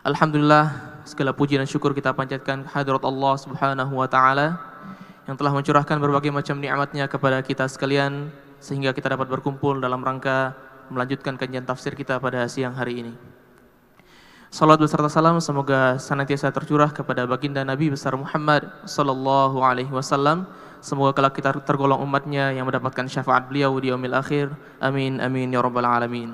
Alhamdulillah segala puji dan syukur kita panjatkan kehadirat Allah Subhanahu wa taala yang telah mencurahkan berbagai macam nikmatnya kepada kita sekalian sehingga kita dapat berkumpul dalam rangka melanjutkan kajian tafsir kita pada siang hari ini. Salat beserta salam semoga senantiasa tercurah kepada baginda Nabi besar Muhammad sallallahu alaihi wasallam. Semoga kelak kita tergolong umatnya yang mendapatkan syafaat beliau di yaumil akhir. Amin amin ya rabbal alamin.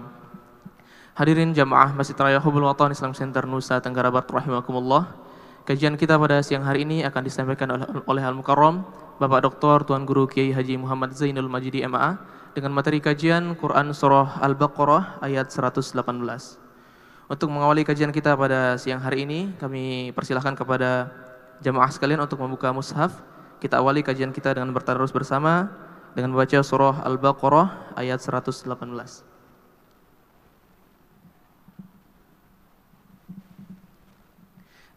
Hadirin jamaah Masjid Raya Hubul Watan Islam Center Nusa Tenggara Barat rahimakumullah. Kajian kita pada siang hari ini akan disampaikan oleh, oleh Al Mukarram Bapak Dr. Tuan Guru Kiai Haji Muhammad Zainul Majidi MA dengan materi kajian Quran Surah Al-Baqarah ayat 118. Untuk mengawali kajian kita pada siang hari ini, kami persilahkan kepada jamaah sekalian untuk membuka mushaf. Kita awali kajian kita dengan bertadarus bersama dengan membaca surah Al-Baqarah ayat 118.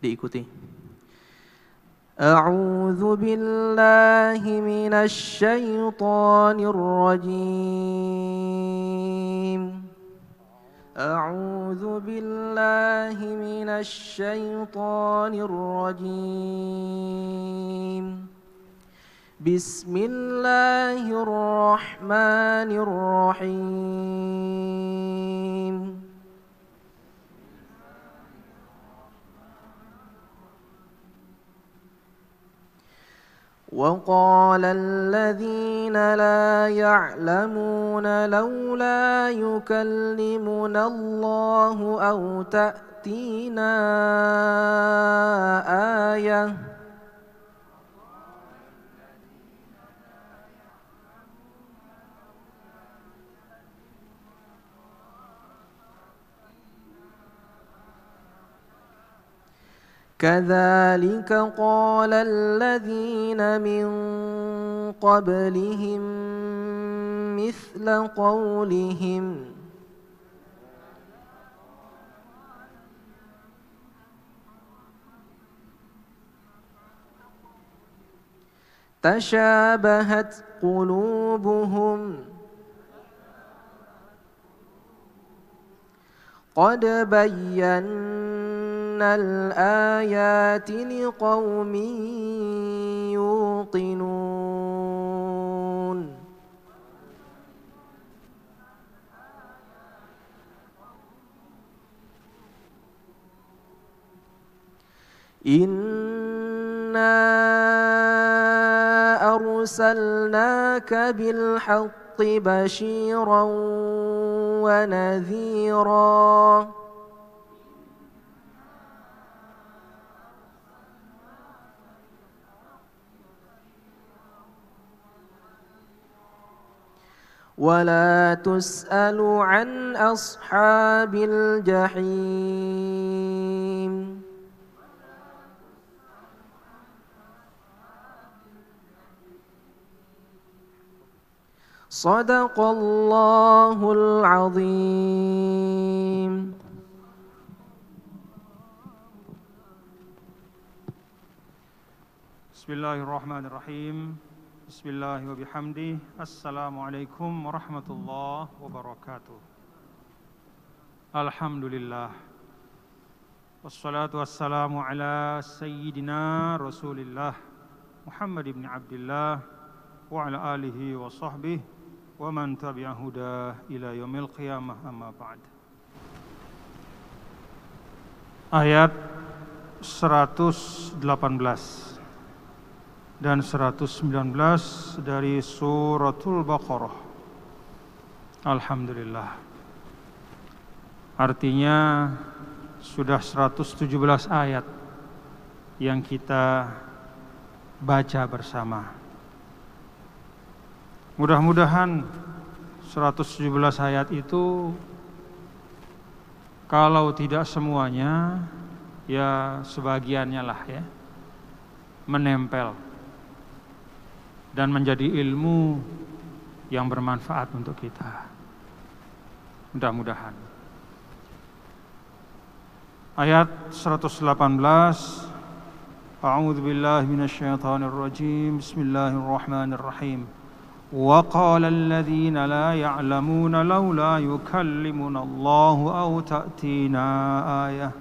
Diikuti. أعوذ بالله من الشيطان الرجيم. أعوذ بالله من الشيطان الرجيم. بسم الله الرحمن الرحيم. وقال الذين لا يعلمون لولا يكلمنا الله أو تأتينا آية كذلك قال الذين من قبلهم مثل قولهم تشابهت قلوبهم قد بينا الآيات لقوم يوقنون إنا أرسلناك بالحق بشيرا ونذيرا ولا تسأل عن أصحاب الجحيم. صدق الله العظيم. بسم الله الرحمن الرحيم. Bismillah wa bihamdi. Assalamualaikum warahmatullahi wabarakatuh. Alhamdulillah. Wassalatu wassalamu ala sayyidina Rasulillah Muhammad ibn Abdullah wa ala alihi wa sahbihi wa man tabi'ahu huda ila yaumil qiyamah amma ba'd. Ayat 118 dan 119 dari suratul Baqarah. Alhamdulillah. Artinya sudah 117 ayat yang kita baca bersama. Mudah-mudahan 117 ayat itu kalau tidak semuanya ya sebagiannya lah ya menempel dan menjadi ilmu yang bermanfaat untuk kita. Mudah-mudahan. Ayat 118 A'udzu billahi minasyaitonir rajim. Bismillahirrahmanirrahim. وقال الذين لا يعلمون yukallimuna Allahu aw ta'tiina ayah.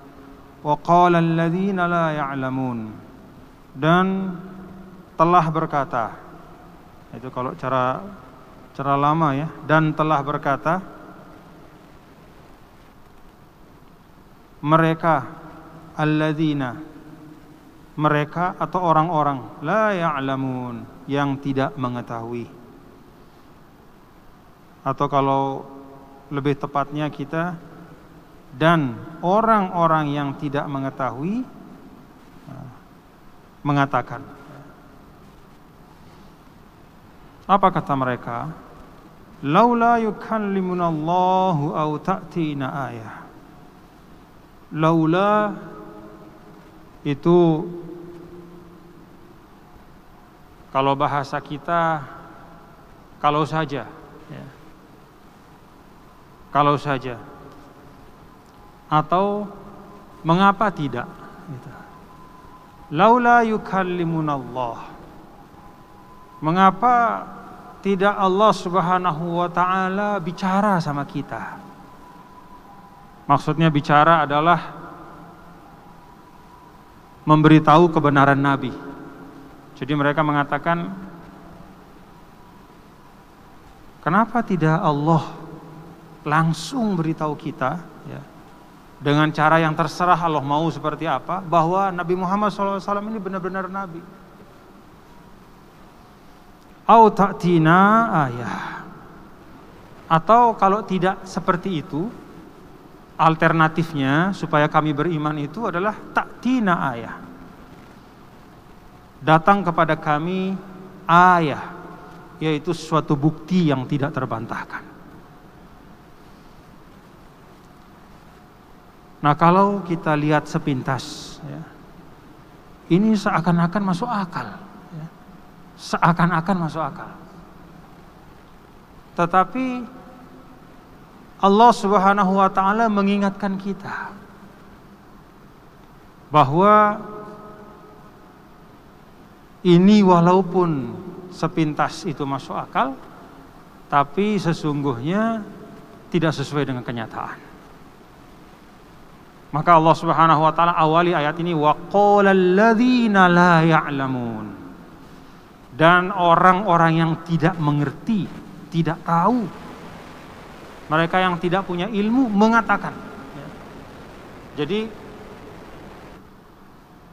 Wa qala alladziina la ya'lamuun. dan telah berkata itu kalau cara cara lama ya. Dan telah berkata mereka alladzina mereka atau orang-orang la ya'lamun yang tidak mengetahui. Atau kalau lebih tepatnya kita dan orang-orang yang tidak mengetahui uh, mengatakan apa kata mereka? Laula yukallimunallahu au ta'tina ayah. Laula itu kalau bahasa kita kalau saja ya. kalau saja. Atau mengapa tidak? Gitu. laula yukallimunallah mengapa tidak Allah Subhanahu wa taala bicara sama kita maksudnya bicara adalah memberitahu kebenaran Nabi. Jadi mereka mengatakan, kenapa tidak Allah langsung beritahu kita ya, dengan cara yang terserah Allah mau seperti apa, bahwa Nabi Muhammad SAW ini benar-benar Nabi. Au ta'tina ayah. Atau kalau tidak seperti itu, alternatifnya supaya kami beriman itu adalah taktina ayah. Datang kepada kami ayah, yaitu suatu bukti yang tidak terbantahkan. Nah kalau kita lihat sepintas, ya, ini seakan-akan masuk akal. Seakan-akan masuk akal. Tetapi Allah Subhanahu wa taala mengingatkan kita bahwa ini walaupun sepintas itu masuk akal tapi sesungguhnya tidak sesuai dengan kenyataan. Maka Allah Subhanahu wa taala awali ayat ini wa ladzina la ya'lamun. Dan orang-orang yang tidak mengerti, tidak tahu mereka yang tidak punya ilmu mengatakan. Jadi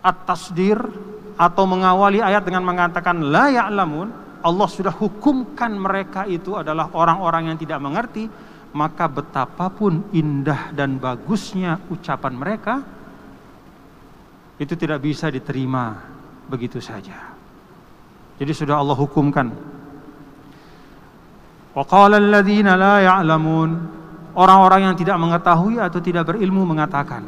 at-tasdir atau mengawali ayat dengan mengatakan la ya'lamun, Allah sudah hukumkan mereka itu adalah orang-orang yang tidak mengerti, maka betapapun indah dan bagusnya ucapan mereka itu tidak bisa diterima begitu saja. Jadi sudah Allah hukumkan Waqala alladzina la ya'lamun Orang-orang yang tidak mengetahui atau tidak berilmu mengatakan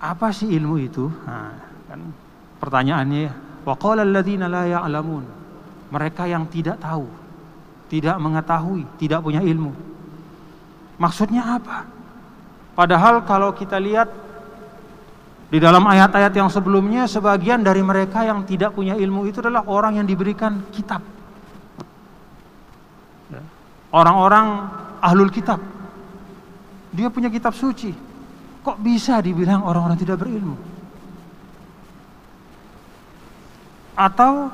Apa sih ilmu itu? Nah, kan pertanyaannya ya. Waqala alladzina la ya'lamun Mereka yang tidak tahu Tidak mengetahui, tidak punya ilmu Maksudnya apa? Padahal kalau kita lihat di dalam ayat-ayat yang sebelumnya sebagian dari mereka yang tidak punya ilmu itu adalah orang yang diberikan kitab orang-orang ahlul kitab. Dia punya kitab suci. Kok bisa dibilang orang-orang tidak berilmu? Atau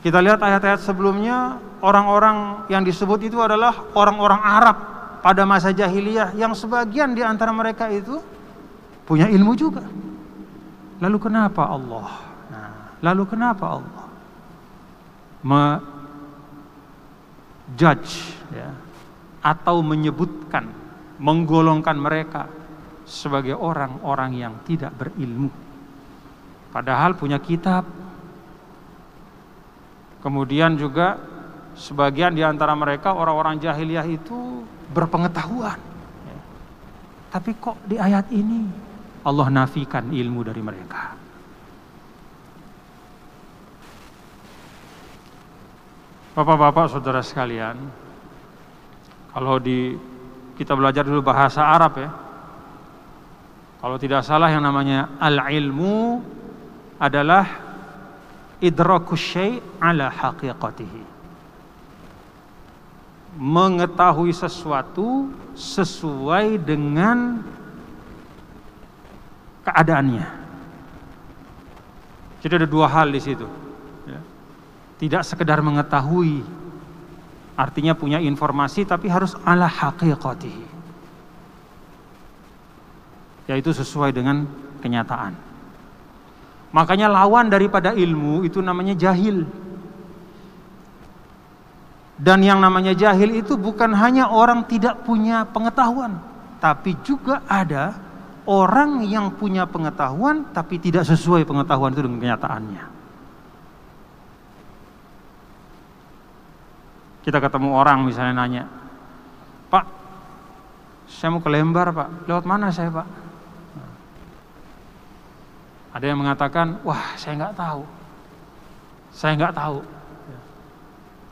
kita lihat ayat-ayat sebelumnya orang-orang yang disebut itu adalah orang-orang Arab pada masa jahiliyah yang sebagian di antara mereka itu punya ilmu juga. Lalu kenapa Allah? Nah, lalu kenapa Allah judge ya, atau menyebutkan menggolongkan mereka sebagai orang-orang yang tidak berilmu padahal punya kitab kemudian juga sebagian di antara mereka orang-orang jahiliyah itu berpengetahuan ya. tapi kok di ayat ini Allah nafikan ilmu dari mereka Bapak-bapak, saudara sekalian, kalau di kita belajar dulu bahasa Arab ya. Kalau tidak salah yang namanya al-ilmu adalah idrakus syai' ala haqiqatihi. Mengetahui sesuatu sesuai dengan keadaannya. Jadi ada dua hal di situ. ya. Tidak sekedar mengetahui, artinya punya informasi, tapi harus ala haqiqatihi. Yaitu sesuai dengan kenyataan. Makanya lawan daripada ilmu itu namanya jahil. Dan yang namanya jahil itu bukan hanya orang tidak punya pengetahuan, tapi juga ada orang yang punya pengetahuan tapi tidak sesuai pengetahuan itu dengan kenyataannya. Kita ketemu orang misalnya nanya, Pak, saya mau ke Lembar Pak, lewat mana saya Pak? Ada yang mengatakan, wah saya nggak tahu, saya nggak tahu.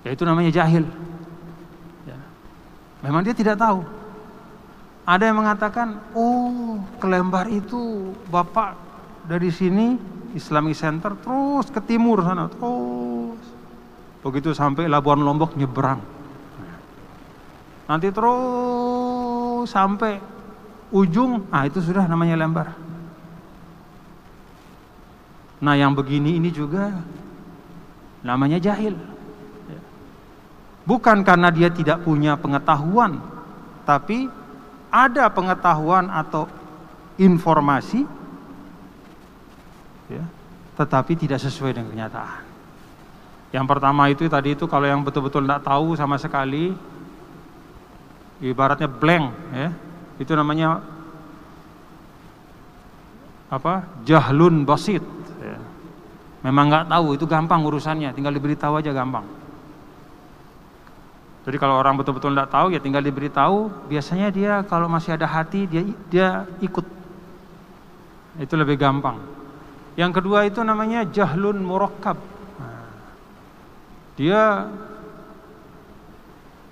Ya itu namanya jahil. Ya. Memang dia tidak tahu. Ada yang mengatakan, oh kelembar itu bapak dari sini Islamic Center terus ke timur sana terus. Begitu sampai Labuan Lombok nyebrang. Nanti terus sampai ujung, ah itu sudah namanya lembar. Nah yang begini ini juga namanya jahil. Bukan karena dia tidak punya pengetahuan, tapi ada pengetahuan atau informasi, ya, tetapi tidak sesuai dengan kenyataan. Yang pertama itu tadi itu kalau yang betul-betul tidak tahu sama sekali, ibaratnya blank, ya, itu namanya apa? Jahlun basit. Ya. Memang nggak tahu, itu gampang urusannya, tinggal diberitahu aja gampang. Jadi kalau orang betul-betul tidak tahu ya tinggal diberitahu. Biasanya dia kalau masih ada hati dia dia ikut. Itu lebih gampang. Yang kedua itu namanya jahlun murakkab. Nah, dia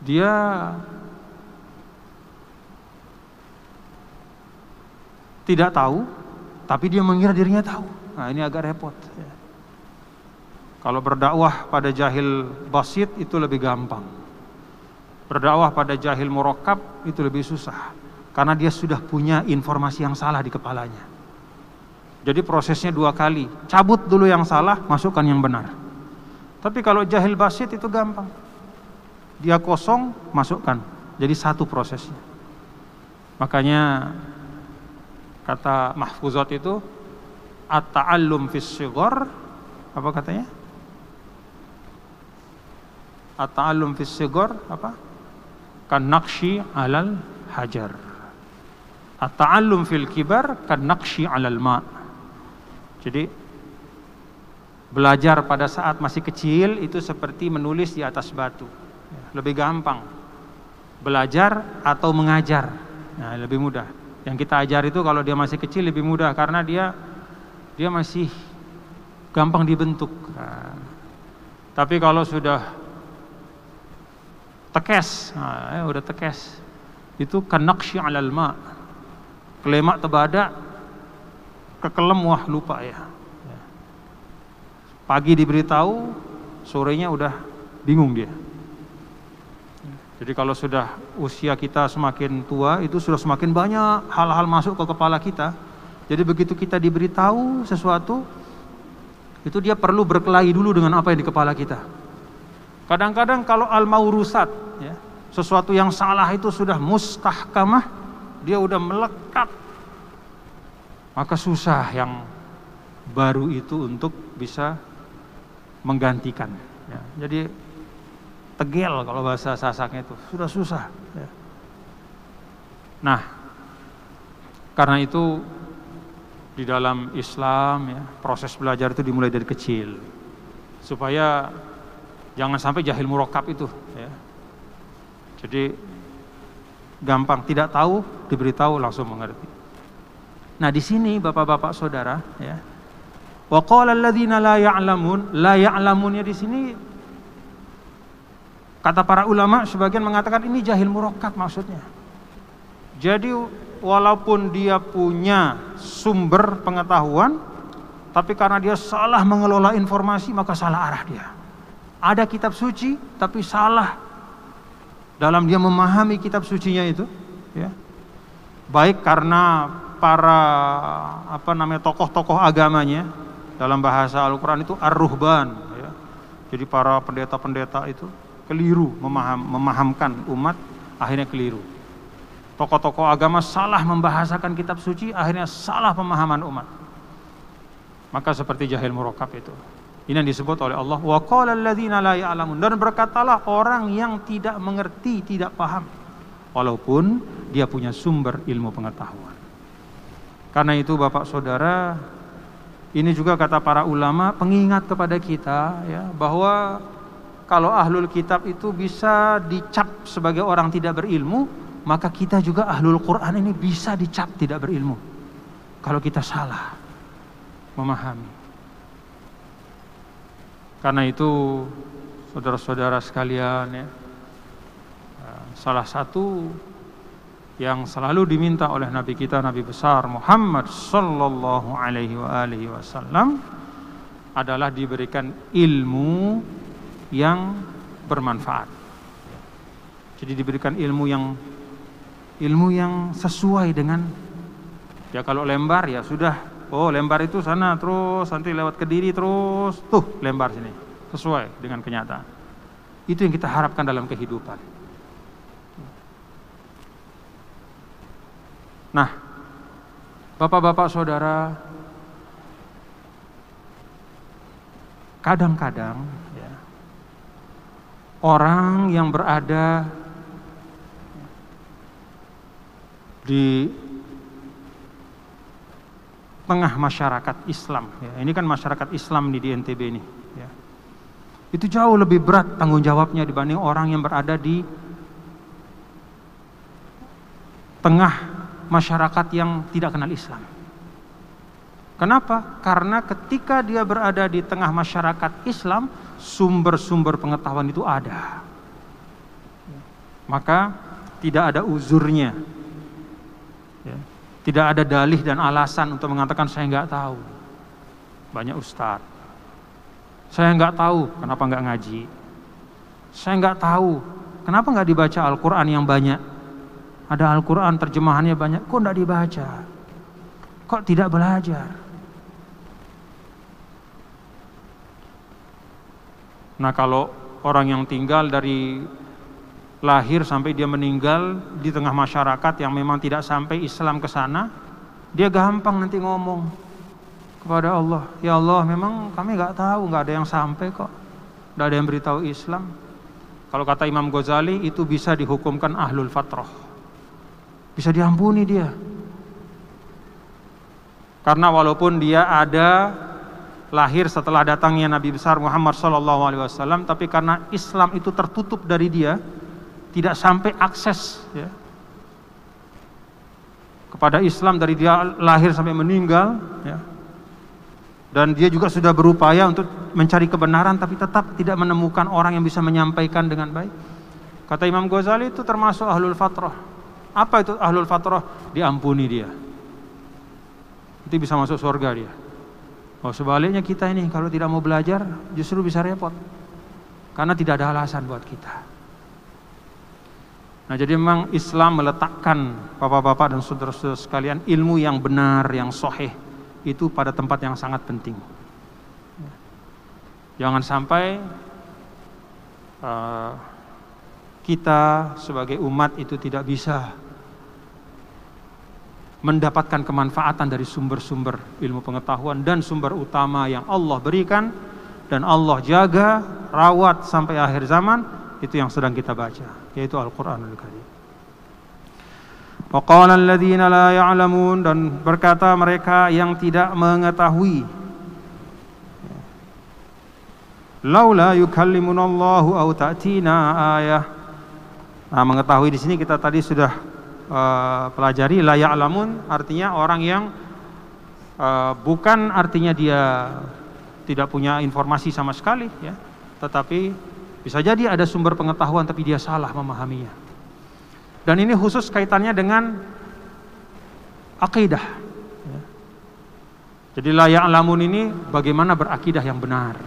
dia tidak tahu, tapi dia mengira dirinya tahu. Nah ini agak repot. Kalau berdakwah pada jahil basit itu lebih gampang. Berdakwah pada jahil murokab itu lebih susah karena dia sudah punya informasi yang salah di kepalanya. Jadi prosesnya dua kali, cabut dulu yang salah, masukkan yang benar. Tapi kalau jahil basit itu gampang. Dia kosong, masukkan. Jadi satu prosesnya. Makanya kata mahfuzat itu at-ta'allum fis apa katanya? At-ta'allum fis apa? Kan nakshi alal hajar. At-ta'allum fil kibar kan nakshi alal ma. Jadi belajar pada saat masih kecil itu seperti menulis di atas batu. Lebih gampang. Belajar atau mengajar. Nah, lebih mudah. Yang kita ajar itu kalau dia masih kecil lebih mudah karena dia dia masih gampang dibentuk. Nah, tapi kalau sudah tekes. Nah, ya, udah tekes. Itu kanakshi alal ma. Kelemak tebada kekelem wah lupa ya. ya. Pagi diberitahu sorenya udah bingung dia. Jadi kalau sudah usia kita semakin tua itu sudah semakin banyak hal-hal masuk ke kepala kita. Jadi begitu kita diberitahu sesuatu itu dia perlu berkelahi dulu dengan apa yang di kepala kita Kadang-kadang kalau al-maurusat, ya, sesuatu yang salah itu sudah mustahkamah, dia udah melekat, maka susah yang baru itu untuk bisa menggantikan. Ya. Jadi tegel kalau bahasa sasaknya itu sudah susah. Ya. Nah, karena itu di dalam Islam ya proses belajar itu dimulai dari kecil supaya Jangan sampai jahil murokap itu. Ya. Jadi gampang, tidak tahu diberitahu langsung mengerti. Nah di sini bapak-bapak saudara, ya. Wa qala alladziina la ya'lamun, di sini kata para ulama sebagian mengatakan ini jahil murokap maksudnya. Jadi walaupun dia punya sumber pengetahuan, tapi karena dia salah mengelola informasi maka salah arah dia ada kitab suci tapi salah dalam dia memahami kitab sucinya itu ya baik karena para apa namanya tokoh-tokoh agamanya dalam bahasa Al-Qur'an itu ar-ruhban ya. Jadi para pendeta-pendeta itu keliru memaham, memahamkan umat akhirnya keliru. Tokoh-tokoh agama salah membahasakan kitab suci akhirnya salah pemahaman umat. Maka seperti jahil murokab itu. Ini yang disebut oleh Allah wa qala la dan berkatalah orang yang tidak mengerti, tidak paham walaupun dia punya sumber ilmu pengetahuan. Karena itu Bapak Saudara, ini juga kata para ulama pengingat kepada kita ya bahwa kalau ahlul kitab itu bisa dicap sebagai orang tidak berilmu, maka kita juga ahlul Quran ini bisa dicap tidak berilmu. Kalau kita salah memahami. Karena itu saudara-saudara sekalian ya, salah satu yang selalu diminta oleh Nabi kita Nabi besar Muhammad sallallahu alaihi wasallam adalah diberikan ilmu yang bermanfaat. Jadi diberikan ilmu yang ilmu yang sesuai dengan ya kalau lembar ya sudah oh lembar itu sana terus nanti lewat kediri terus tuh lembar sini sesuai dengan kenyataan. Itu yang kita harapkan dalam kehidupan. Nah, Bapak-bapak saudara, kadang-kadang ya, orang yang berada di tengah masyarakat Islam, ya, ini kan masyarakat Islam di, NTB ini, ya, itu jauh lebih berat tanggung jawabnya dibanding orang yang berada di tengah masyarakat yang tidak kenal Islam. Kenapa? Karena ketika dia berada di tengah masyarakat Islam, sumber-sumber pengetahuan itu ada. Maka tidak ada uzurnya. Ya. Tidak ada dalih dan alasan untuk mengatakan saya nggak tahu. Banyak ustadz. Saya nggak tahu kenapa nggak ngaji. Saya nggak tahu kenapa nggak dibaca Al-Quran yang banyak ada Al-Quran terjemahannya banyak, kok tidak dibaca? Kok tidak belajar? Nah kalau orang yang tinggal dari lahir sampai dia meninggal di tengah masyarakat yang memang tidak sampai Islam ke sana, dia gampang nanti ngomong kepada Allah, ya Allah memang kami nggak tahu, nggak ada yang sampai kok, nggak ada yang beritahu Islam. Kalau kata Imam Ghazali itu bisa dihukumkan ahlul fatrah bisa diampuni dia. Karena walaupun dia ada lahir setelah datangnya Nabi besar Muhammad SAW, tapi karena Islam itu tertutup dari dia, tidak sampai akses ya, kepada Islam dari dia lahir sampai meninggal, ya. dan dia juga sudah berupaya untuk mencari kebenaran, tapi tetap tidak menemukan orang yang bisa menyampaikan dengan baik. Kata Imam Ghazali itu termasuk ahlul fatrah, apa itu ahlul fatrah? Diampuni dia. Itu bisa masuk surga dia. Oh sebaliknya kita ini kalau tidak mau belajar justru bisa repot. Karena tidak ada alasan buat kita. Nah jadi memang Islam meletakkan bapak-bapak dan saudara-saudara sekalian ilmu yang benar, yang soheh itu pada tempat yang sangat penting. Jangan sampai uh, kita sebagai umat itu tidak bisa mendapatkan kemanfaatan dari sumber-sumber ilmu pengetahuan dan sumber utama yang Allah berikan dan Allah jaga, rawat sampai akhir zaman itu yang sedang kita baca yaitu Al-Qur'anul Karim. Waqala alladziina la ya'lamun dan berkata mereka yang tidak mengetahui Laula yukallimunallahu aw ta'tina ayah. Nah, mengetahui di sini kita tadi sudah uh, pelajari layak alamun artinya orang yang uh, bukan artinya dia tidak punya informasi sama sekali ya tetapi bisa jadi ada sumber pengetahuan tapi dia salah memahaminya dan ini khusus kaitannya dengan akidah ya. jadi layak alamun ini bagaimana berakidah yang benar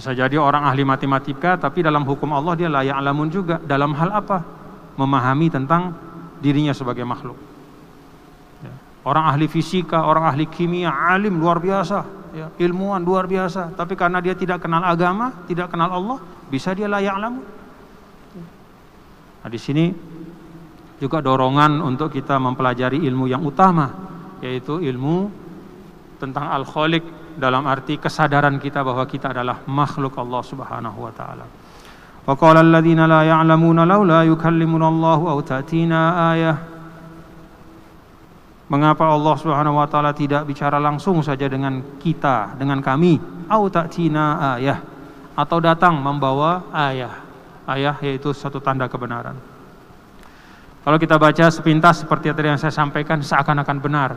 Bisa jadi orang ahli matematika tapi dalam hukum Allah dia layak alamun juga. Dalam hal apa? Memahami tentang dirinya sebagai makhluk. Ya. Orang ahli fisika, orang ahli kimia, alim luar biasa, ya. ilmuwan luar biasa. Tapi karena dia tidak kenal agama, tidak kenal Allah, bisa dia layak lamu. Nah, di sini juga dorongan untuk kita mempelajari ilmu yang utama, yaitu ilmu tentang al-khaliq dalam arti kesadaran kita bahwa kita adalah makhluk Allah Subhanahu wa taala. Wa qala alladziina la ya'lamuuna laula yukallimuna Allahu aw ta'tina ayah. Mengapa Allah Subhanahu wa taala tidak bicara langsung saja dengan kita, dengan kami, aw ta'tina ayah atau datang membawa ayah. Ayah yaitu satu tanda kebenaran. Kalau kita baca sepintas seperti tadi yang saya sampaikan seakan-akan benar,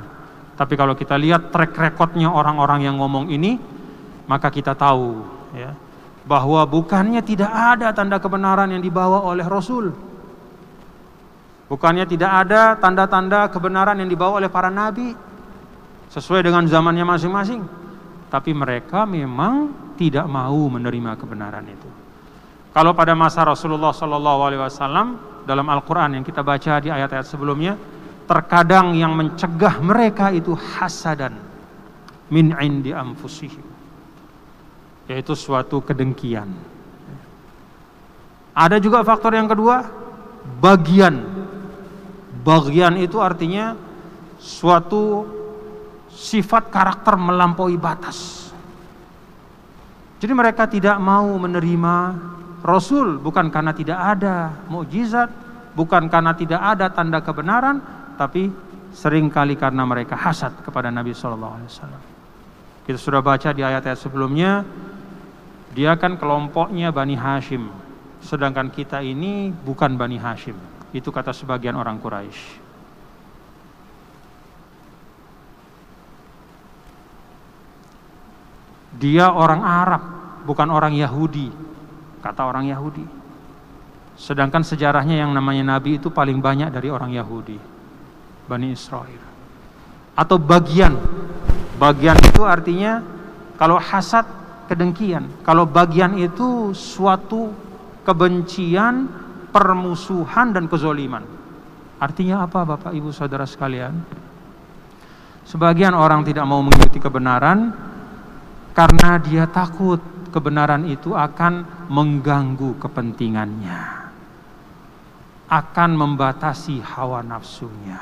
tapi kalau kita lihat track recordnya orang-orang yang ngomong ini, maka kita tahu ya, bahwa bukannya tidak ada tanda kebenaran yang dibawa oleh Rasul. Bukannya tidak ada tanda-tanda kebenaran yang dibawa oleh para nabi sesuai dengan zamannya masing-masing. Tapi mereka memang tidak mau menerima kebenaran itu. Kalau pada masa Rasulullah Wasallam dalam Al-Quran yang kita baca di ayat-ayat sebelumnya, terkadang yang mencegah mereka itu hasadan min indi anfusihim yaitu suatu kedengkian ada juga faktor yang kedua bagian bagian itu artinya suatu sifat karakter melampaui batas jadi mereka tidak mau menerima Rasul bukan karena tidak ada mukjizat bukan karena tidak ada tanda kebenaran tapi sering kali karena mereka hasad kepada Nabi Shallallahu Alaihi Wasallam. Kita sudah baca di ayat-ayat sebelumnya, dia kan kelompoknya Bani Hashim, sedangkan kita ini bukan Bani Hashim. Itu kata sebagian orang Quraisy. Dia orang Arab, bukan orang Yahudi, kata orang Yahudi. Sedangkan sejarahnya yang namanya Nabi itu paling banyak dari orang Yahudi. Bani Israel. Atau bagian. Bagian itu artinya kalau hasad kedengkian. Kalau bagian itu suatu kebencian, permusuhan dan kezoliman. Artinya apa Bapak Ibu Saudara sekalian? Sebagian orang tidak mau mengikuti kebenaran karena dia takut kebenaran itu akan mengganggu kepentingannya. Akan membatasi hawa nafsunya.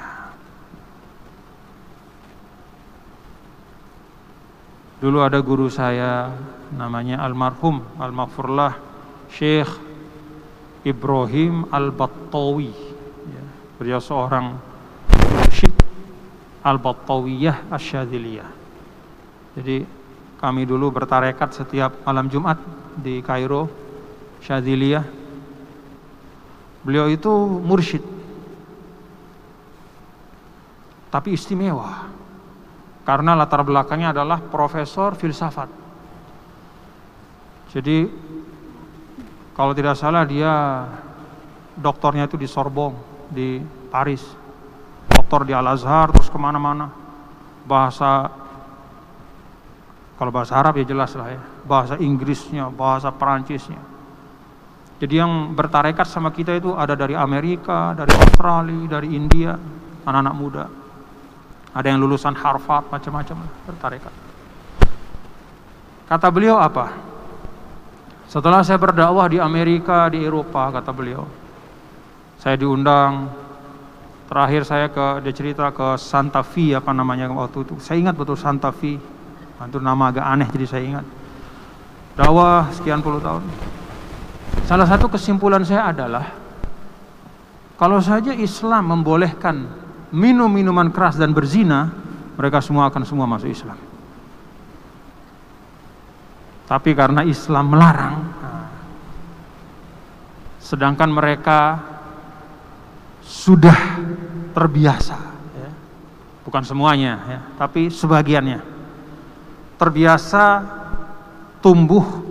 Dulu ada guru saya namanya almarhum almaghfurlah Syekh Ibrahim Al-Battawi. Ya, beliau seorang mursyid Al-Battawiyah Asyadiliyah. Jadi kami dulu bertarekat setiap malam Jumat di Kairo Syadiliyah. Beliau itu mursyid. Tapi istimewa karena latar belakangnya adalah profesor filsafat. Jadi kalau tidak salah dia doktornya itu di Sorbonne di Paris, doktor di Al Azhar terus ke mana-mana. Bahasa kalau bahasa Arab ya jelas lah ya. Bahasa Inggrisnya bahasa Perancisnya. Jadi yang bertarekat sama kita itu ada dari Amerika dari Australia dari India anak-anak muda. Ada yang lulusan Harvard, macam-macam bertarekat. Kata beliau apa? Setelah saya berdakwah di Amerika, di Eropa, kata beliau, saya diundang. Terakhir saya ke dia cerita ke Santa Fe apa namanya waktu itu. Saya ingat betul Santa Fe. Itu nama agak aneh jadi saya ingat. Dakwah sekian puluh tahun. Salah satu kesimpulan saya adalah kalau saja Islam membolehkan minum minuman keras dan berzina, mereka semua akan semua masuk Islam. Tapi karena Islam melarang, sedangkan mereka sudah terbiasa, ya. bukan semuanya, ya, tapi sebagiannya terbiasa tumbuh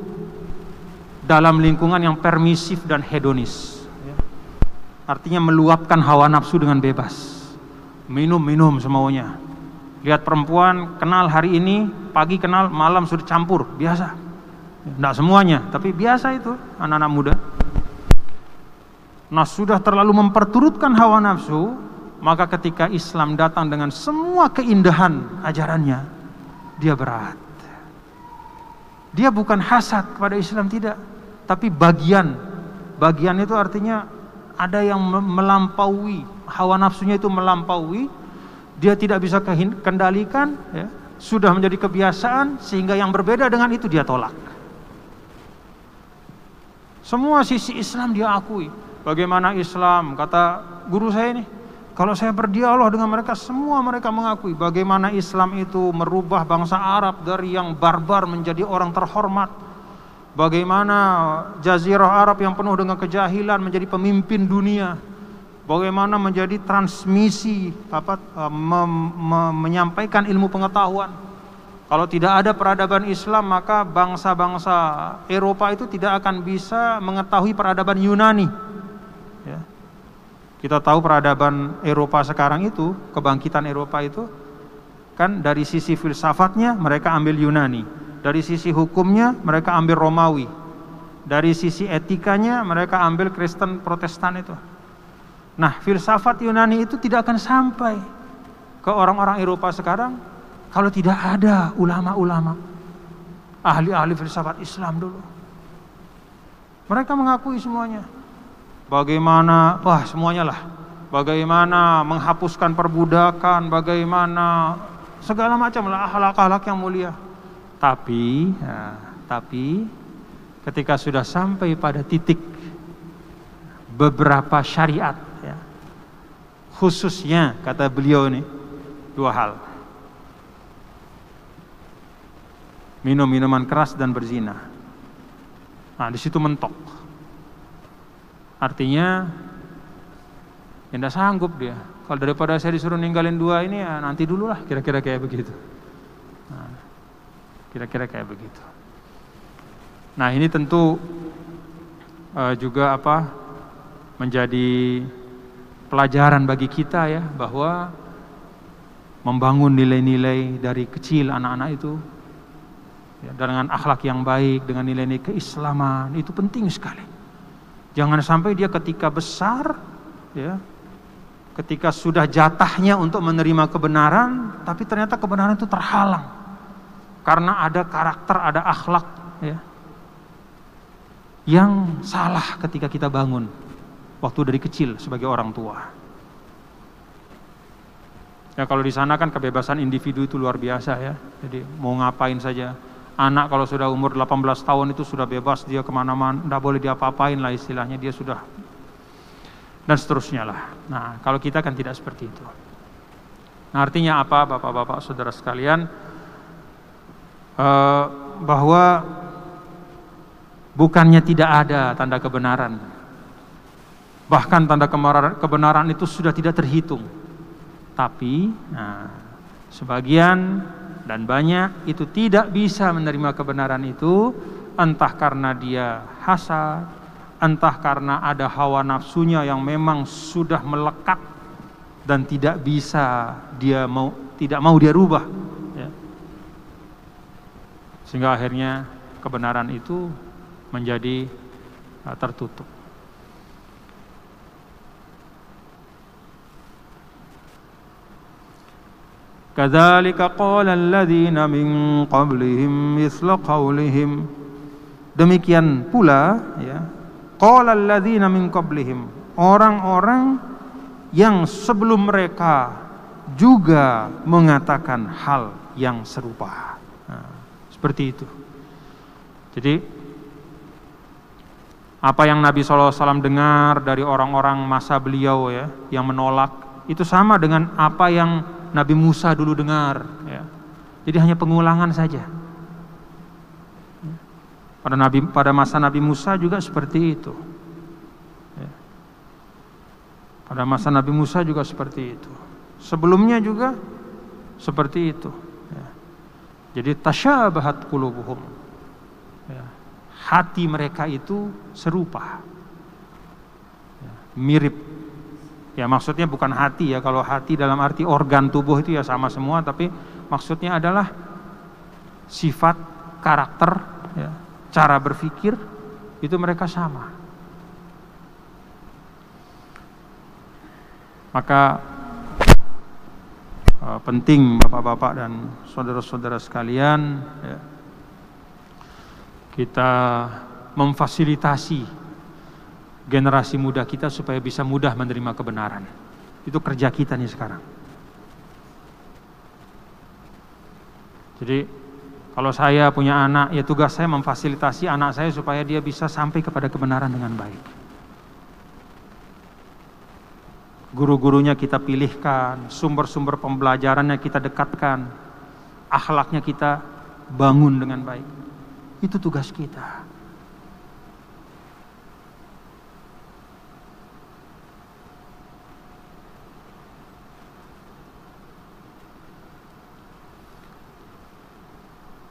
dalam lingkungan yang permisif dan hedonis, ya. artinya meluapkan hawa nafsu dengan bebas minum-minum semaunya. Lihat perempuan kenal hari ini, pagi kenal, malam sudah campur, biasa. Tidak semuanya, tapi biasa itu anak-anak muda. Nah, sudah terlalu memperturutkan hawa nafsu, maka ketika Islam datang dengan semua keindahan ajarannya, dia berat. Dia bukan hasad kepada Islam tidak, tapi bagian. Bagian itu artinya ada yang melampaui, hawa nafsunya itu melampaui, dia tidak bisa kendalikan, ya, sudah menjadi kebiasaan sehingga yang berbeda dengan itu dia tolak. Semua sisi Islam dia akui. Bagaimana Islam? Kata guru saya ini, kalau saya berdialog dengan mereka, semua mereka mengakui bagaimana Islam itu merubah bangsa Arab dari yang barbar menjadi orang terhormat. Bagaimana jazirah Arab yang penuh dengan kejahilan menjadi pemimpin dunia. Bagaimana menjadi transmisi apa me, me, menyampaikan ilmu pengetahuan. Kalau tidak ada peradaban Islam, maka bangsa-bangsa Eropa itu tidak akan bisa mengetahui peradaban Yunani. Ya. Kita tahu peradaban Eropa sekarang itu, kebangkitan Eropa itu, kan dari sisi filsafatnya mereka ambil Yunani, dari sisi hukumnya mereka ambil Romawi, dari sisi etikanya mereka ambil Kristen Protestan itu. Nah, filsafat Yunani itu tidak akan sampai ke orang-orang Eropa sekarang kalau tidak ada ulama-ulama, ahli-ahli filsafat Islam dulu. Mereka mengakui semuanya. Bagaimana, wah semuanya lah. Bagaimana menghapuskan perbudakan, bagaimana segala macam lah akhlak-akhlak yang mulia. Tapi, ya, tapi ketika sudah sampai pada titik beberapa syariat, ya, khususnya kata beliau ini dua hal. Minum minuman keras dan berzina. Nah, di situ mentok. Artinya ya tidak sanggup dia. Kalau daripada saya disuruh ninggalin dua ini ya nanti dulu lah kira-kira kayak begitu. Nah, kira-kira kayak begitu. Nah ini tentu uh, juga apa menjadi pelajaran bagi kita ya bahwa membangun nilai-nilai dari kecil anak-anak itu ya, dengan akhlak yang baik, dengan nilai-nilai keislaman, itu penting sekali. Jangan sampai dia ketika besar, ya, ketika sudah jatahnya untuk menerima kebenaran, tapi ternyata kebenaran itu terhalang karena ada karakter, ada akhlak, ya, yang salah ketika kita bangun waktu dari kecil sebagai orang tua. Ya kalau di sana kan kebebasan individu itu luar biasa ya. Jadi mau ngapain saja anak kalau sudah umur 18 tahun itu sudah bebas dia ke mana-mana tidak boleh diapa-apain lah istilahnya dia sudah. Dan seterusnya lah. Nah kalau kita kan tidak seperti itu. Nah artinya apa bapak-bapak saudara sekalian? Uh, bahwa bukannya tidak ada tanda kebenaran. Bahkan tanda kebenaran itu sudah tidak terhitung. Tapi nah, sebagian dan banyak itu tidak bisa menerima kebenaran itu entah karena dia hasad, entah karena ada hawa nafsunya yang memang sudah melekat dan tidak bisa dia mau tidak mau dia rubah ya. sehingga akhirnya kebenaran itu menjadi uh, tertutup Kadzalika qala alladziina min qablihim misla qawlihim. Demikian pula ya. Qala alladziina min qablihim. Orang-orang yang sebelum mereka juga mengatakan hal yang serupa. Nah, seperti itu. Jadi apa yang Nabi SAW dengar dari orang-orang masa beliau ya yang menolak itu sama dengan apa yang Nabi Musa dulu dengar. Ya. Jadi hanya pengulangan saja. Pada Nabi pada masa Nabi Musa juga seperti itu. Ya. Pada masa Nabi Musa juga seperti itu. Sebelumnya juga seperti itu. Ya. Jadi tasyabahat kulubuhum. Ya. Hati mereka itu serupa. Ya. Mirip Ya maksudnya bukan hati ya, kalau hati dalam arti organ tubuh itu ya sama semua, tapi maksudnya adalah sifat, karakter, ya, cara berpikir itu mereka sama. Maka uh, penting Bapak-bapak dan saudara-saudara sekalian ya, kita memfasilitasi generasi muda kita supaya bisa mudah menerima kebenaran. Itu kerja kita nih sekarang. Jadi kalau saya punya anak, ya tugas saya memfasilitasi anak saya supaya dia bisa sampai kepada kebenaran dengan baik. Guru-gurunya kita pilihkan, sumber-sumber pembelajarannya kita dekatkan, akhlaknya kita bangun dengan baik. Itu tugas kita.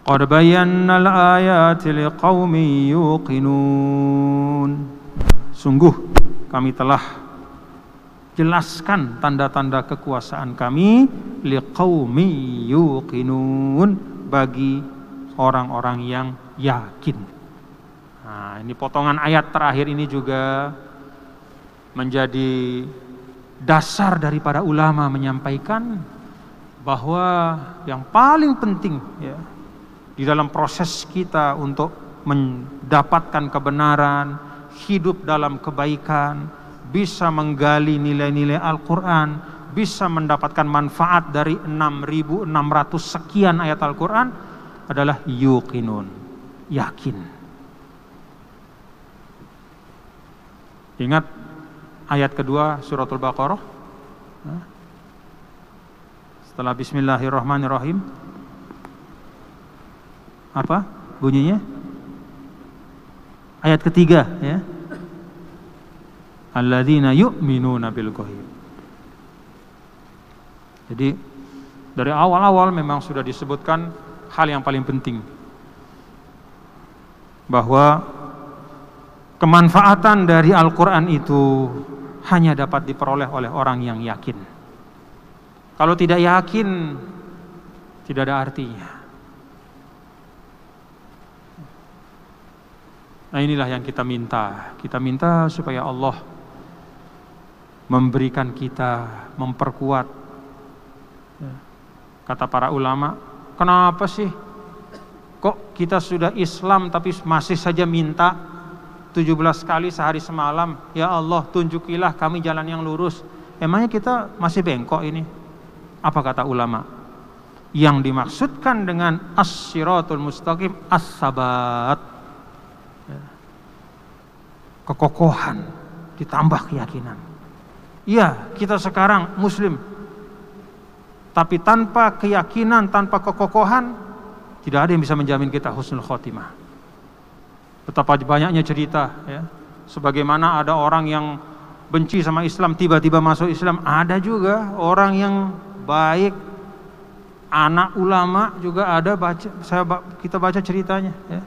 قد bayyana al-ayati liqaumin yuqinun. Sungguh kami telah jelaskan tanda-tanda kekuasaan kami liqaumi yuqinun bagi orang-orang yang yakin. Nah, ini potongan ayat terakhir ini juga menjadi dasar daripada ulama menyampaikan bahwa yang paling penting ya, di dalam proses kita untuk mendapatkan kebenaran, hidup dalam kebaikan, bisa menggali nilai-nilai Al-Quran, bisa mendapatkan manfaat dari 6.600 sekian ayat Al-Quran adalah yuqinun, yakin. Ingat ayat kedua suratul Baqarah? Setelah bismillahirrahmanirrahim. Apa bunyinya? Ayat ketiga ya. Alladzina yu'minuna bil ghaib. Jadi dari awal-awal memang sudah disebutkan hal yang paling penting bahwa kemanfaatan dari Al-Qur'an itu hanya dapat diperoleh oleh orang yang yakin. Kalau tidak yakin tidak ada artinya. Nah inilah yang kita minta. Kita minta supaya Allah memberikan kita, memperkuat. Ya. Kata para ulama, kenapa sih kok kita sudah Islam tapi masih saja minta 17 kali sehari semalam, ya Allah tunjukilah kami jalan yang lurus. Emangnya kita masih bengkok ini? Apa kata ulama? Yang dimaksudkan dengan as-siratul mustaqim as-sabat kekokohan, ditambah keyakinan. Iya, kita sekarang muslim. Tapi tanpa keyakinan, tanpa kekokohan, tidak ada yang bisa menjamin kita husnul khotimah. Betapa banyaknya cerita ya. Sebagaimana ada orang yang benci sama Islam tiba-tiba masuk Islam, ada juga orang yang baik anak ulama juga ada baca saya kita baca ceritanya ya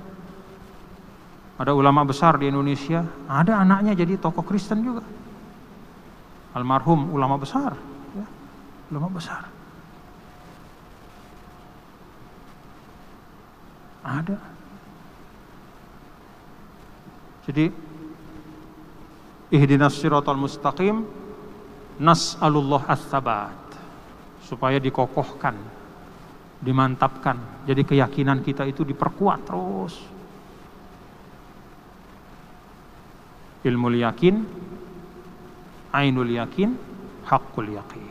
ada ulama besar di Indonesia, ada anaknya jadi tokoh Kristen juga. Almarhum ulama besar, ya, ulama besar. Ada. Jadi ihdinas siratal mustaqim nas'alullah as-sabat supaya dikokohkan, dimantapkan. Jadi keyakinan kita itu diperkuat terus. Ilmu yakin, ainul yakin, hakul yakin.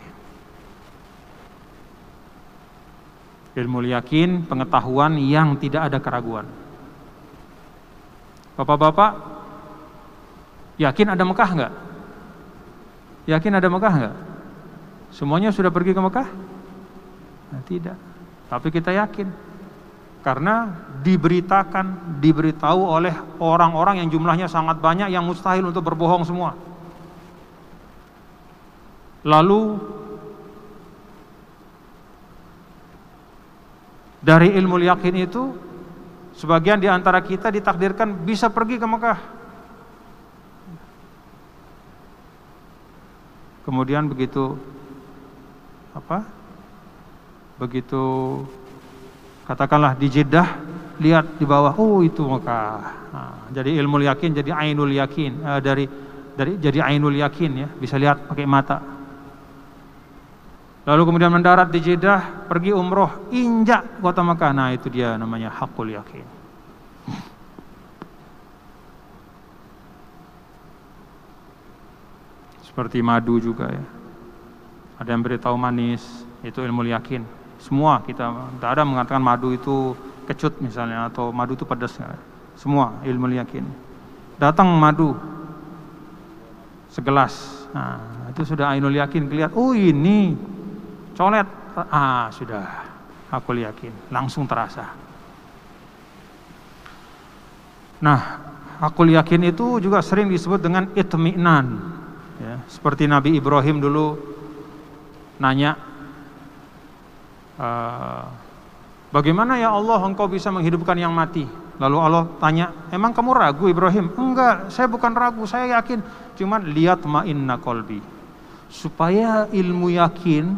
Ilmu yakin, pengetahuan yang tidak ada keraguan. Bapak-bapak, yakin ada Mekah enggak? Yakin ada Mekah enggak? Semuanya sudah pergi ke Mekah? Nah, tidak. Tapi kita yakin karena diberitakan, diberitahu oleh orang-orang yang jumlahnya sangat banyak yang mustahil untuk berbohong semua. Lalu dari ilmu yakin itu sebagian di antara kita ditakdirkan bisa pergi ke Mekah. Kemudian begitu apa? Begitu katakanlah di Jeddah lihat di bawah oh itu Mekah nah, jadi ilmu yakin jadi ainul yakin uh, dari dari jadi ainul yakin ya bisa lihat pakai mata Lalu kemudian mendarat di Jeddah, pergi umroh, injak kota Mekah. Nah itu dia namanya hakul yakin. Seperti madu juga ya. Ada yang beritahu manis, itu ilmu yakin. Semua kita, tidak ada mengatakan madu itu kecut misalnya, atau madu itu pedas. Semua ilmu yakin. Datang madu, segelas. Nah, itu sudah ainul yakin kelihatan. Oh ini colet. Ah sudah, aku yakin. Langsung terasa. Nah, aku yakin itu juga sering disebut dengan itmi'nan. Ya, seperti Nabi Ibrahim dulu nanya, e, bagaimana ya Allah engkau bisa menghidupkan yang mati? Lalu Allah tanya, emang kamu ragu Ibrahim? Enggak, saya bukan ragu, saya yakin. Cuman lihat ma'inna kolbi. Supaya ilmu yakin,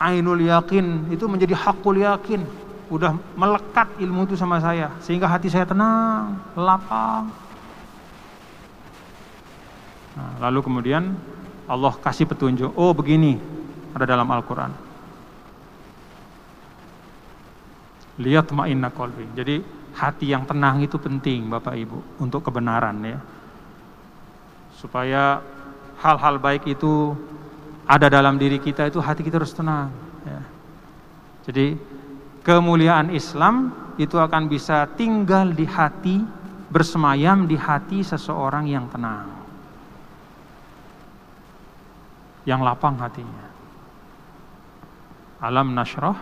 ainul yakin itu menjadi hakul yakin. Udah melekat ilmu itu sama saya. Sehingga hati saya tenang, lapang, Nah, lalu kemudian Allah kasih petunjuk, oh begini ada dalam Al-Quran. Lihat ma'inna kolbi. Jadi hati yang tenang itu penting Bapak Ibu untuk kebenaran ya. Supaya hal-hal baik itu ada dalam diri kita itu hati kita harus tenang. Ya. Jadi kemuliaan Islam itu akan bisa tinggal di hati, bersemayam di hati seseorang yang tenang. yang lapang hatinya. Alam nasrah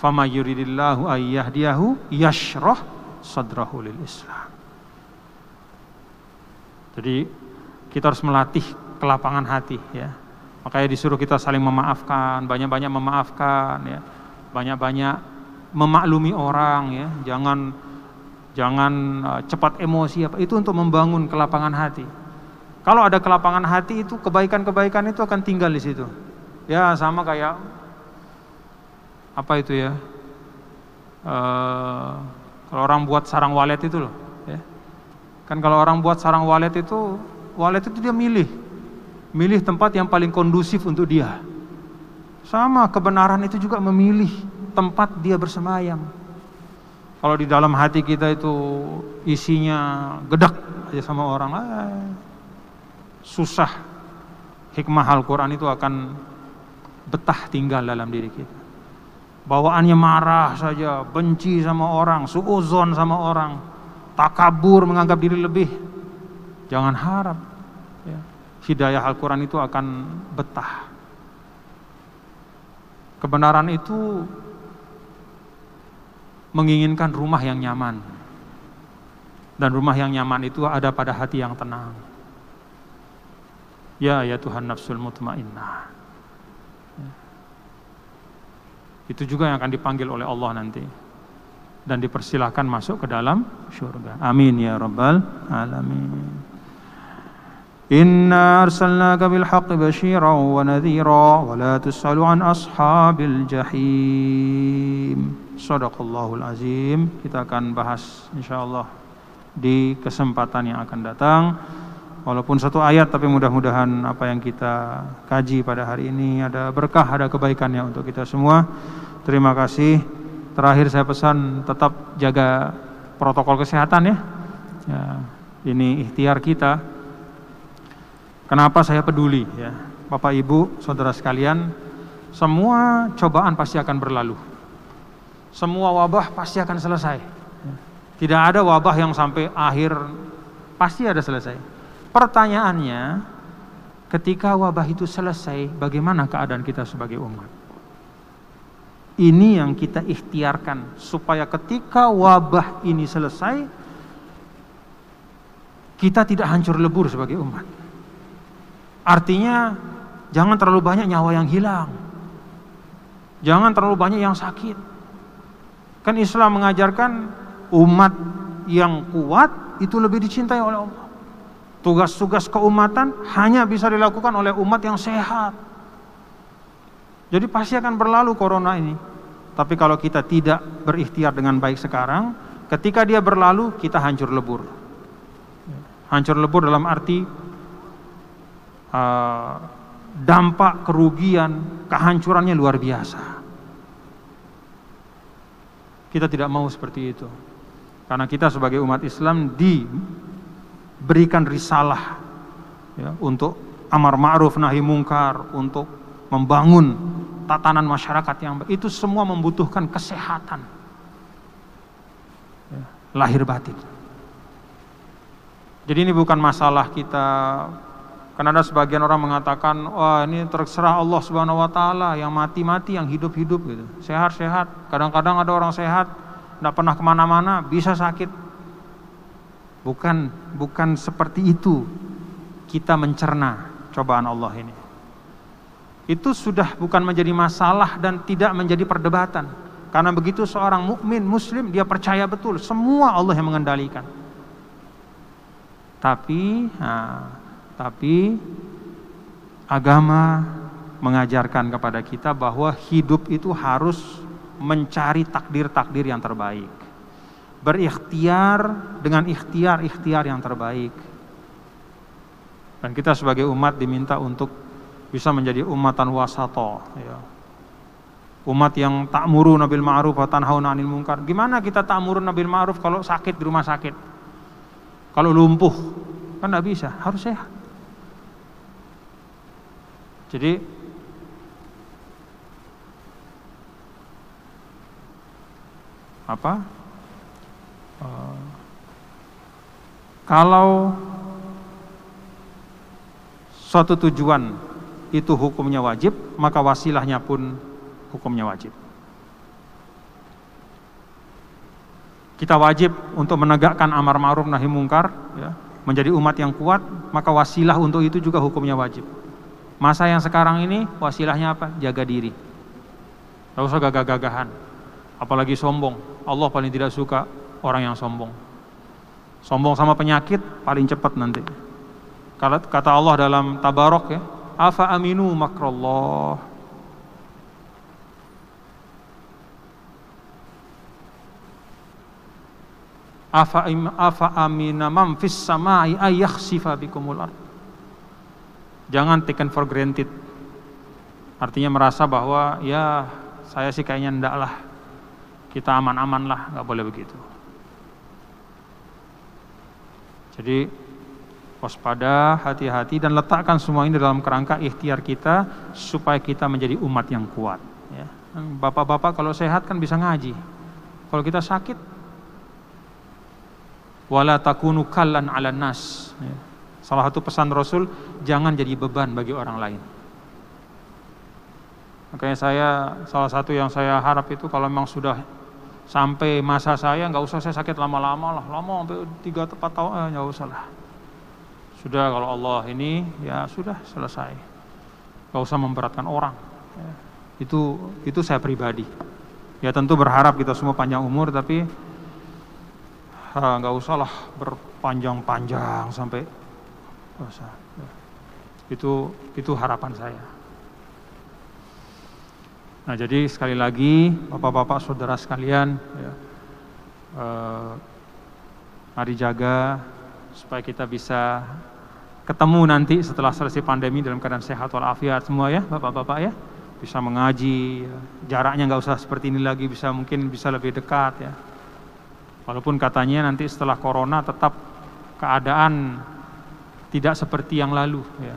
Fama yuridillahu ayyahdiyahu yashrah sadrahu lil Islam. Jadi kita harus melatih kelapangan hati ya. Makanya disuruh kita saling memaafkan, banyak-banyak memaafkan ya. Banyak-banyak memaklumi orang ya. Jangan jangan uh, cepat emosi apa itu untuk membangun kelapangan hati. Kalau ada kelapangan hati itu kebaikan-kebaikan itu akan tinggal di situ. Ya sama kayak apa itu ya? Uh, kalau orang buat sarang walet itu loh, ya. Kan kalau orang buat sarang walet itu, walet itu dia milih, milih tempat yang paling kondusif untuk dia. Sama kebenaran itu juga memilih tempat dia bersemayam. Kalau di dalam hati kita itu isinya gedak aja sama orang, eh, susah hikmah Al-Quran itu akan betah tinggal dalam diri kita. Bawaannya marah saja, benci sama orang, suuzon sama orang, takabur menganggap diri lebih. Jangan harap ya. hidayah Al-Quran itu akan betah. Kebenaran itu menginginkan rumah yang nyaman. Dan rumah yang nyaman itu ada pada hati yang tenang. Ya ya Tuhan nafsul mutmainnah. Itu juga yang akan dipanggil oleh Allah nanti. Dan dipersilahkan masuk ke dalam syurga. Amin ya rabbal alamin. Inna arsalnaka bil haqqi basyiran wa nadhira wa la tus'alu an ashabil jahim. Sadaqallahul azim. Kita akan bahas insyaallah di kesempatan yang akan datang. Walaupun satu ayat tapi mudah-mudahan apa yang kita kaji pada hari ini ada berkah, ada kebaikannya untuk kita semua. Terima kasih. Terakhir saya pesan tetap jaga protokol kesehatan ya. ya ini ikhtiar kita. Kenapa saya peduli ya. Bapak Ibu, saudara sekalian, semua cobaan pasti akan berlalu. Semua wabah pasti akan selesai. Tidak ada wabah yang sampai akhir pasti ada selesai. Pertanyaannya, ketika wabah itu selesai, bagaimana keadaan kita sebagai umat? Ini yang kita ikhtiarkan supaya ketika wabah ini selesai, kita tidak hancur lebur sebagai umat. Artinya, jangan terlalu banyak nyawa yang hilang. Jangan terlalu banyak yang sakit. Kan Islam mengajarkan umat yang kuat itu lebih dicintai oleh Allah. Tugas-tugas keumatan hanya bisa dilakukan oleh umat yang sehat. Jadi pasti akan berlalu corona ini. Tapi kalau kita tidak berikhtiar dengan baik sekarang, ketika dia berlalu kita hancur lebur. Hancur lebur dalam arti uh, dampak kerugian, kehancurannya luar biasa. Kita tidak mau seperti itu. Karena kita sebagai umat Islam diberikan risalah ya, untuk amar ma'ruf nahi mungkar, untuk membangun tatanan masyarakat yang itu semua membutuhkan kesehatan ya, lahir batin. Jadi ini bukan masalah kita karena ada sebagian orang mengatakan, wah ini terserah Allah Subhanahu Wa Taala yang mati-mati, yang hidup-hidup gitu, sehat-sehat. Kadang-kadang ada orang sehat, tidak pernah ke mana-mana, bisa sakit. Bukan, bukan seperti itu kita mencerna cobaan Allah ini. Itu sudah bukan menjadi masalah dan tidak menjadi perdebatan. Karena begitu seorang mukmin muslim dia percaya betul semua Allah yang mengendalikan. Tapi, nah, tapi agama mengajarkan kepada kita bahwa hidup itu harus mencari takdir-takdir yang terbaik. Berikhtiar dengan ikhtiar-ikhtiar yang terbaik. Dan kita sebagai umat diminta untuk bisa menjadi umatan wasato. Ya. Umat yang tak muru nabil ma'ruf wa tanhauna anil munkar. Gimana kita tak muru nabil ma'ruf kalau sakit di rumah sakit? Kalau lumpuh? Kan tidak bisa, harus sehat. Jadi apa? Uh, kalau suatu tujuan itu hukumnya wajib, maka wasilahnya pun hukumnya wajib. Kita wajib untuk menegakkan amar ma'ruf nahi mungkar, ya, menjadi umat yang kuat, maka wasilah untuk itu juga hukumnya wajib. Masa yang sekarang ini wasilahnya apa? Jaga diri. Tidak usah gagah-gagahan. Apalagi sombong. Allah paling tidak suka orang yang sombong. Sombong sama penyakit paling cepat nanti. Kata Allah dalam Tabarok ya, afa aminu makrallah. Afa, afa amina man fis samai ayakhsifa bikumul. Jangan taken for granted. Artinya merasa bahwa ya saya sih kayaknya ndak lah. Kita aman-aman lah, nggak boleh begitu. Jadi waspada, hati-hati dan letakkan semua ini dalam kerangka ikhtiar kita supaya kita menjadi umat yang kuat. Ya. Bapak-bapak kalau sehat kan bisa ngaji. Kalau kita sakit, wala takunu kallan ala nas. Ya Salah satu pesan Rasul, jangan jadi beban bagi orang lain. Makanya saya, salah satu yang saya harap itu kalau memang sudah sampai masa saya, nggak usah saya sakit lama-lama lah, lama sampai tiga empat tahun, eh, nggak usah lah. Sudah kalau Allah ini, ya sudah selesai. Nggak usah memberatkan orang. Ya. Itu itu saya pribadi. Ya tentu berharap kita semua panjang umur, tapi nggak usah lah berpanjang-panjang sampai dosa. Itu itu harapan saya. Nah jadi sekali lagi bapak-bapak saudara sekalian, ya, eh, mari jaga supaya kita bisa ketemu nanti setelah selesai pandemi dalam keadaan sehat walafiat semua ya bapak-bapak ya bisa mengaji ya. jaraknya nggak usah seperti ini lagi bisa mungkin bisa lebih dekat ya walaupun katanya nanti setelah corona tetap keadaan tidak seperti yang lalu ya.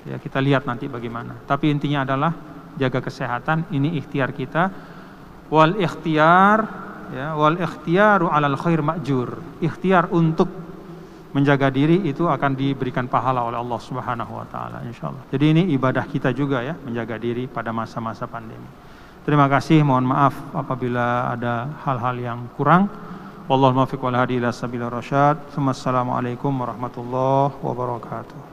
Ya kita lihat nanti bagaimana. Tapi intinya adalah jaga kesehatan ini ikhtiar kita wal ikhtiar ya wal ikhtiaru alal khair ma'jur. Ikhtiar untuk menjaga diri itu akan diberikan pahala oleh Allah Subhanahu wa taala insyaallah. Jadi ini ibadah kita juga ya menjaga diri pada masa-masa pandemi. Terima kasih, mohon maaf apabila ada hal-hal yang kurang. Wallahu muwaffiq wal hadi ila sabilir rasyad. Assalamualaikum warahmatullahi wabarakatuh.